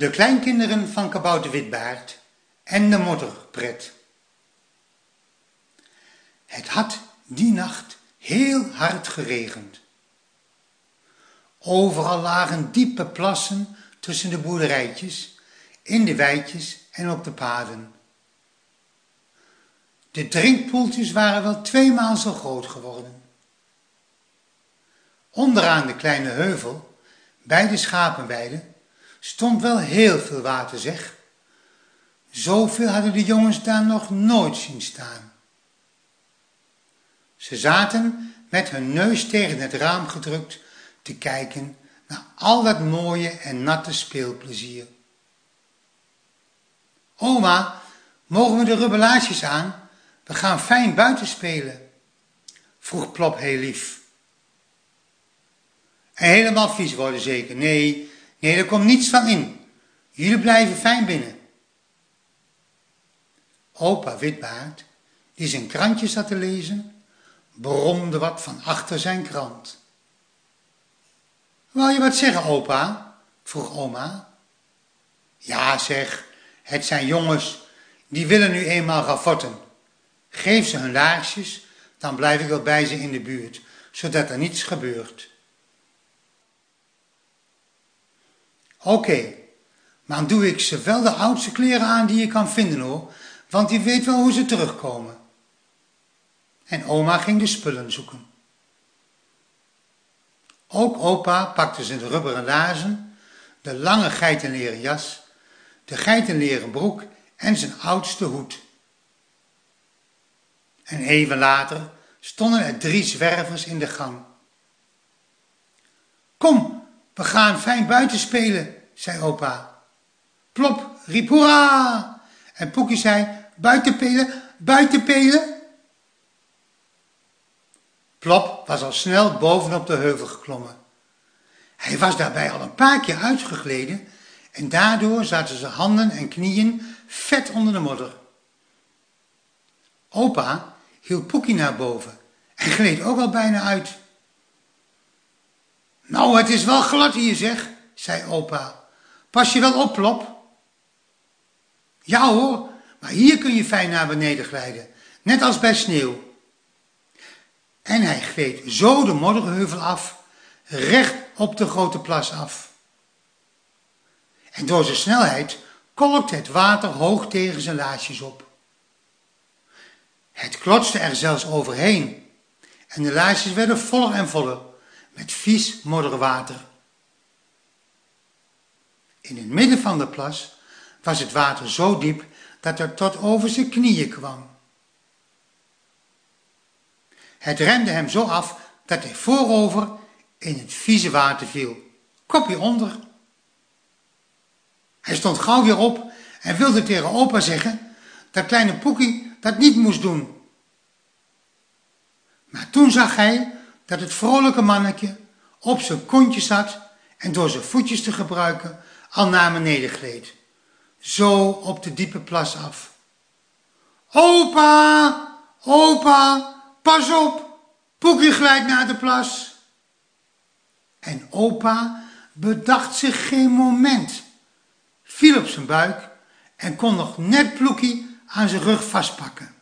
De kleinkinderen van Kabouter Witbaard en de modderpret. Het had die nacht heel hard geregend. Overal lagen diepe plassen tussen de boerderijtjes, in de weidjes en op de paden. De drinkpoeltjes waren wel tweemaal zo groot geworden. Onderaan de kleine heuvel, bij de schapenweide, stond wel heel veel water, zeg. Zoveel hadden de jongens daar nog nooit zien staan. Ze zaten met hun neus tegen het raam gedrukt te kijken naar al dat mooie en natte speelplezier. Oma, mogen we de rubbelaarsjes aan? We gaan fijn buiten spelen, vroeg Plop heel lief. En helemaal vies worden zeker? Nee, nee, er komt niets van in. Jullie blijven fijn binnen. Opa Witbaard, die zijn krantje zat te lezen, bromde wat van achter zijn krant. Wou je wat zeggen, opa? vroeg oma. Ja, zeg, het zijn jongens, die willen nu eenmaal ravotten. Geef ze hun laarsjes, dan blijf ik wel bij ze in de buurt, zodat er niets gebeurt. Oké, maar doe ik ze wel de oudste kleren aan die je kan vinden hoor, want die weet wel hoe ze terugkomen. En oma ging de spullen zoeken. Ook opa pakte zijn rubberen laarzen, de lange geitenleren jas, de geitenleren broek en zijn oudste hoed. En even later stonden er drie zwervers in de gang. Kom, we gaan fijn buiten spelen, zei opa. Plop riep hoera! En Poekie zei, buiten pelen, buiten pelen. Plop was al snel bovenop de heuvel geklommen. Hij was daarbij al een paar keer uitgegleden en daardoor zaten zijn handen en knieën vet onder de modder. Opa hield Poekie naar boven en gleed ook al bijna uit. Nou, het is wel glad hier, zeg, zei opa. Pas je wel op, Plop? Ja hoor, maar hier kun je fijn naar beneden glijden, net als bij sneeuw. En hij gleed zo de modderheuvel af, recht op de grote plas af. En door zijn snelheid kolkte het water hoog tegen zijn laarsjes op. Het klotste er zelfs overheen en de laarsjes werden voller en voller met vies modderwater. In het midden van de plas was het water zo diep dat het tot over zijn knieën kwam. Het remde hem zo af dat hij voorover in het vieze water viel, kopje onder. Hij stond gauw weer op en wilde tegen opa zeggen dat kleine Poekie dat niet moest doen. Maar toen zag hij dat het vrolijke mannetje op zijn kontje zat en door zijn voetjes te gebruiken al naar beneden gleed. Zo op de diepe plas af. Opa, opa, pas op, Poekie glijdt naar de plas. En opa bedacht zich geen moment, viel op zijn buik en kon nog net Ploekie aan zijn rug vastpakken.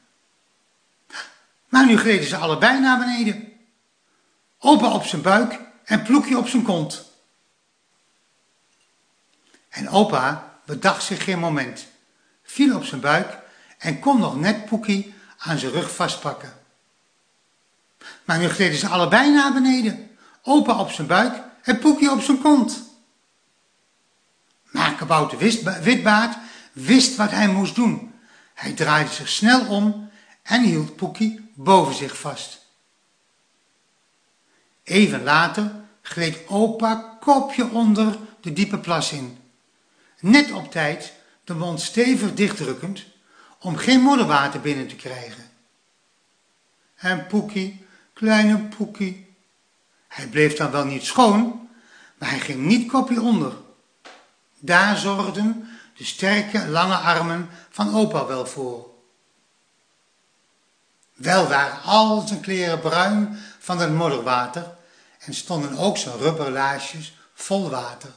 Maar nu gleden ze allebei naar beneden. Opa op zijn buik en Ploekje op zijn kont. En opa bedacht zich geen moment, viel op zijn buik en kon nog net Poekie aan zijn rug vastpakken. Maar nu gleden ze allebei naar beneden, opa op zijn buik en Poekie op zijn kont. Maar Kabouter Witbaard wist wat hij moest doen. Hij draaide zich snel om en hield Poekie boven zich vast. Even later gleed opa kopje onder de diepe plas in. Net op tijd de mond stevig dichtdrukkend om geen modderwater binnen te krijgen. En Poekie, kleine Poekie, hij bleef dan wel niet schoon, maar hij ging niet kopje onder. Daar zorgden de sterke, lange armen van opa wel voor. Wel waren al zijn kleren bruin van het modderwater en stonden ook zijn rubberlaarsjes vol water.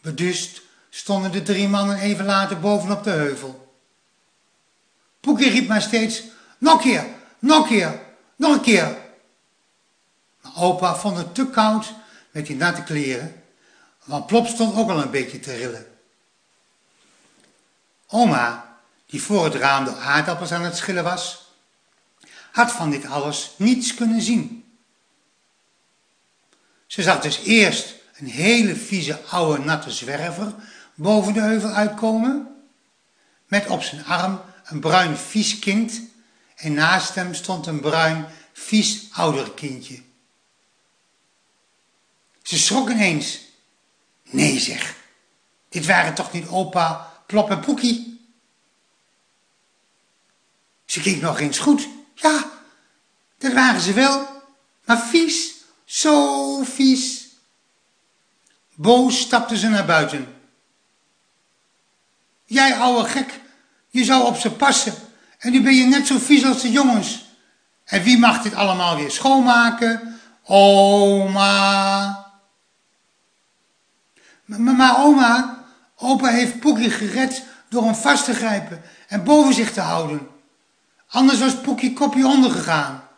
Bedust stonden de drie mannen even later bovenop de heuvel. Poekie riep maar steeds, nog een keer, nog een keer, nog een keer. Maar opa vond het te koud met die natte kleren, want Plop stond ook al een beetje te rillen. Oma, die voor het raam de aardappels aan het schillen was, had van dit alles niets kunnen zien. Ze zag dus eerst een hele vieze oude natte zwerver boven de heuvel uitkomen, met op zijn arm een bruin vies kind en naast hem stond een bruin vies ouder kindje. Ze schrok ineens. Nee zeg, dit waren toch niet opa, Plop en Poekie? Ze keek nog eens goed. Ja, dat waren ze wel, maar vies, zo vies. Boos stapte ze naar buiten. Jij ouwe gek, je zou op ze passen en nu ben je net zo vies als de jongens. En wie mag dit allemaal weer schoonmaken? Oma. Maar, oma, opa heeft Poekie gered door hem vast te grijpen en boven zich te houden. Anders was Poekie kopje ondergegaan.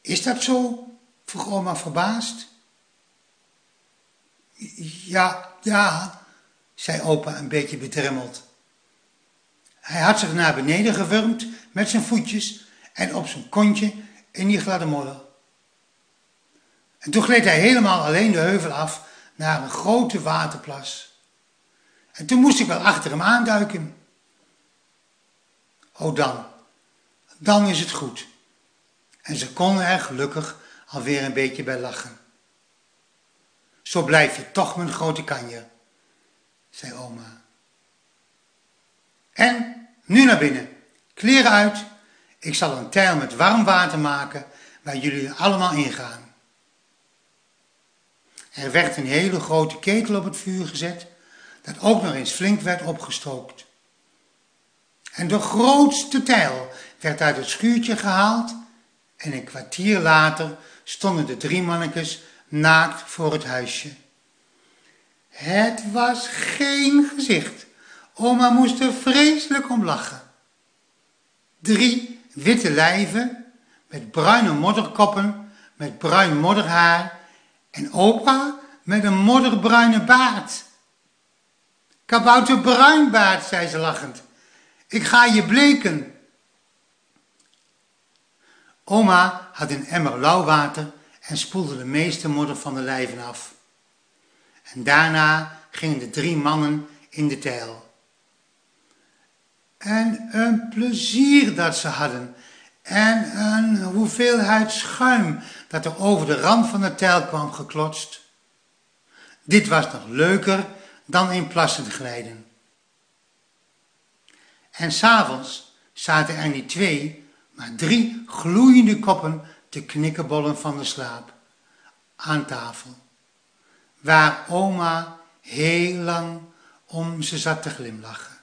Is dat zo? vroeg oma verbaasd. Ja, ja, zei opa een beetje bedremmeld. Hij had zich naar beneden gewurmd met zijn voetjes en op zijn kontje in die gladde modder. En toen gleed hij helemaal alleen de heuvel af naar een grote waterplas. En toen moest ik wel achter hem aanduiken. Oh dan, dan is het goed. En ze konden er gelukkig alweer een beetje bij lachen. Zo blijf je toch mijn grote kanje, zei oma. En nu naar binnen, kleren uit. Ik zal een tijl met warm water maken waar jullie allemaal ingaan. Er werd een hele grote ketel op het vuur gezet, dat ook nog eens flink werd opgestookt. En de grootste tijl werd uit het schuurtje gehaald en een kwartier later stonden de drie mannetjes naakt voor het huisje. Het was geen gezicht. Oma moest er vreselijk om lachen. Drie witte lijven met bruine modderkoppen, met bruin modderhaar en opa met een modderbruine baard. Kabouter baard, zei ze lachend. Ik ga je bleken. Oma had een emmer lauw water en spoelde de meeste modder van de lijven af. En daarna gingen de drie mannen in de tijl. En een plezier dat ze hadden. En een hoeveelheid schuim dat er over de rand van de tijl kwam geklotst. Dit was nog leuker dan in plassen glijden. En s'avonds zaten er niet twee, maar drie gloeiende koppen te knikkenbollen van de slaap aan tafel, waar oma heel lang om ze zat te glimlachen.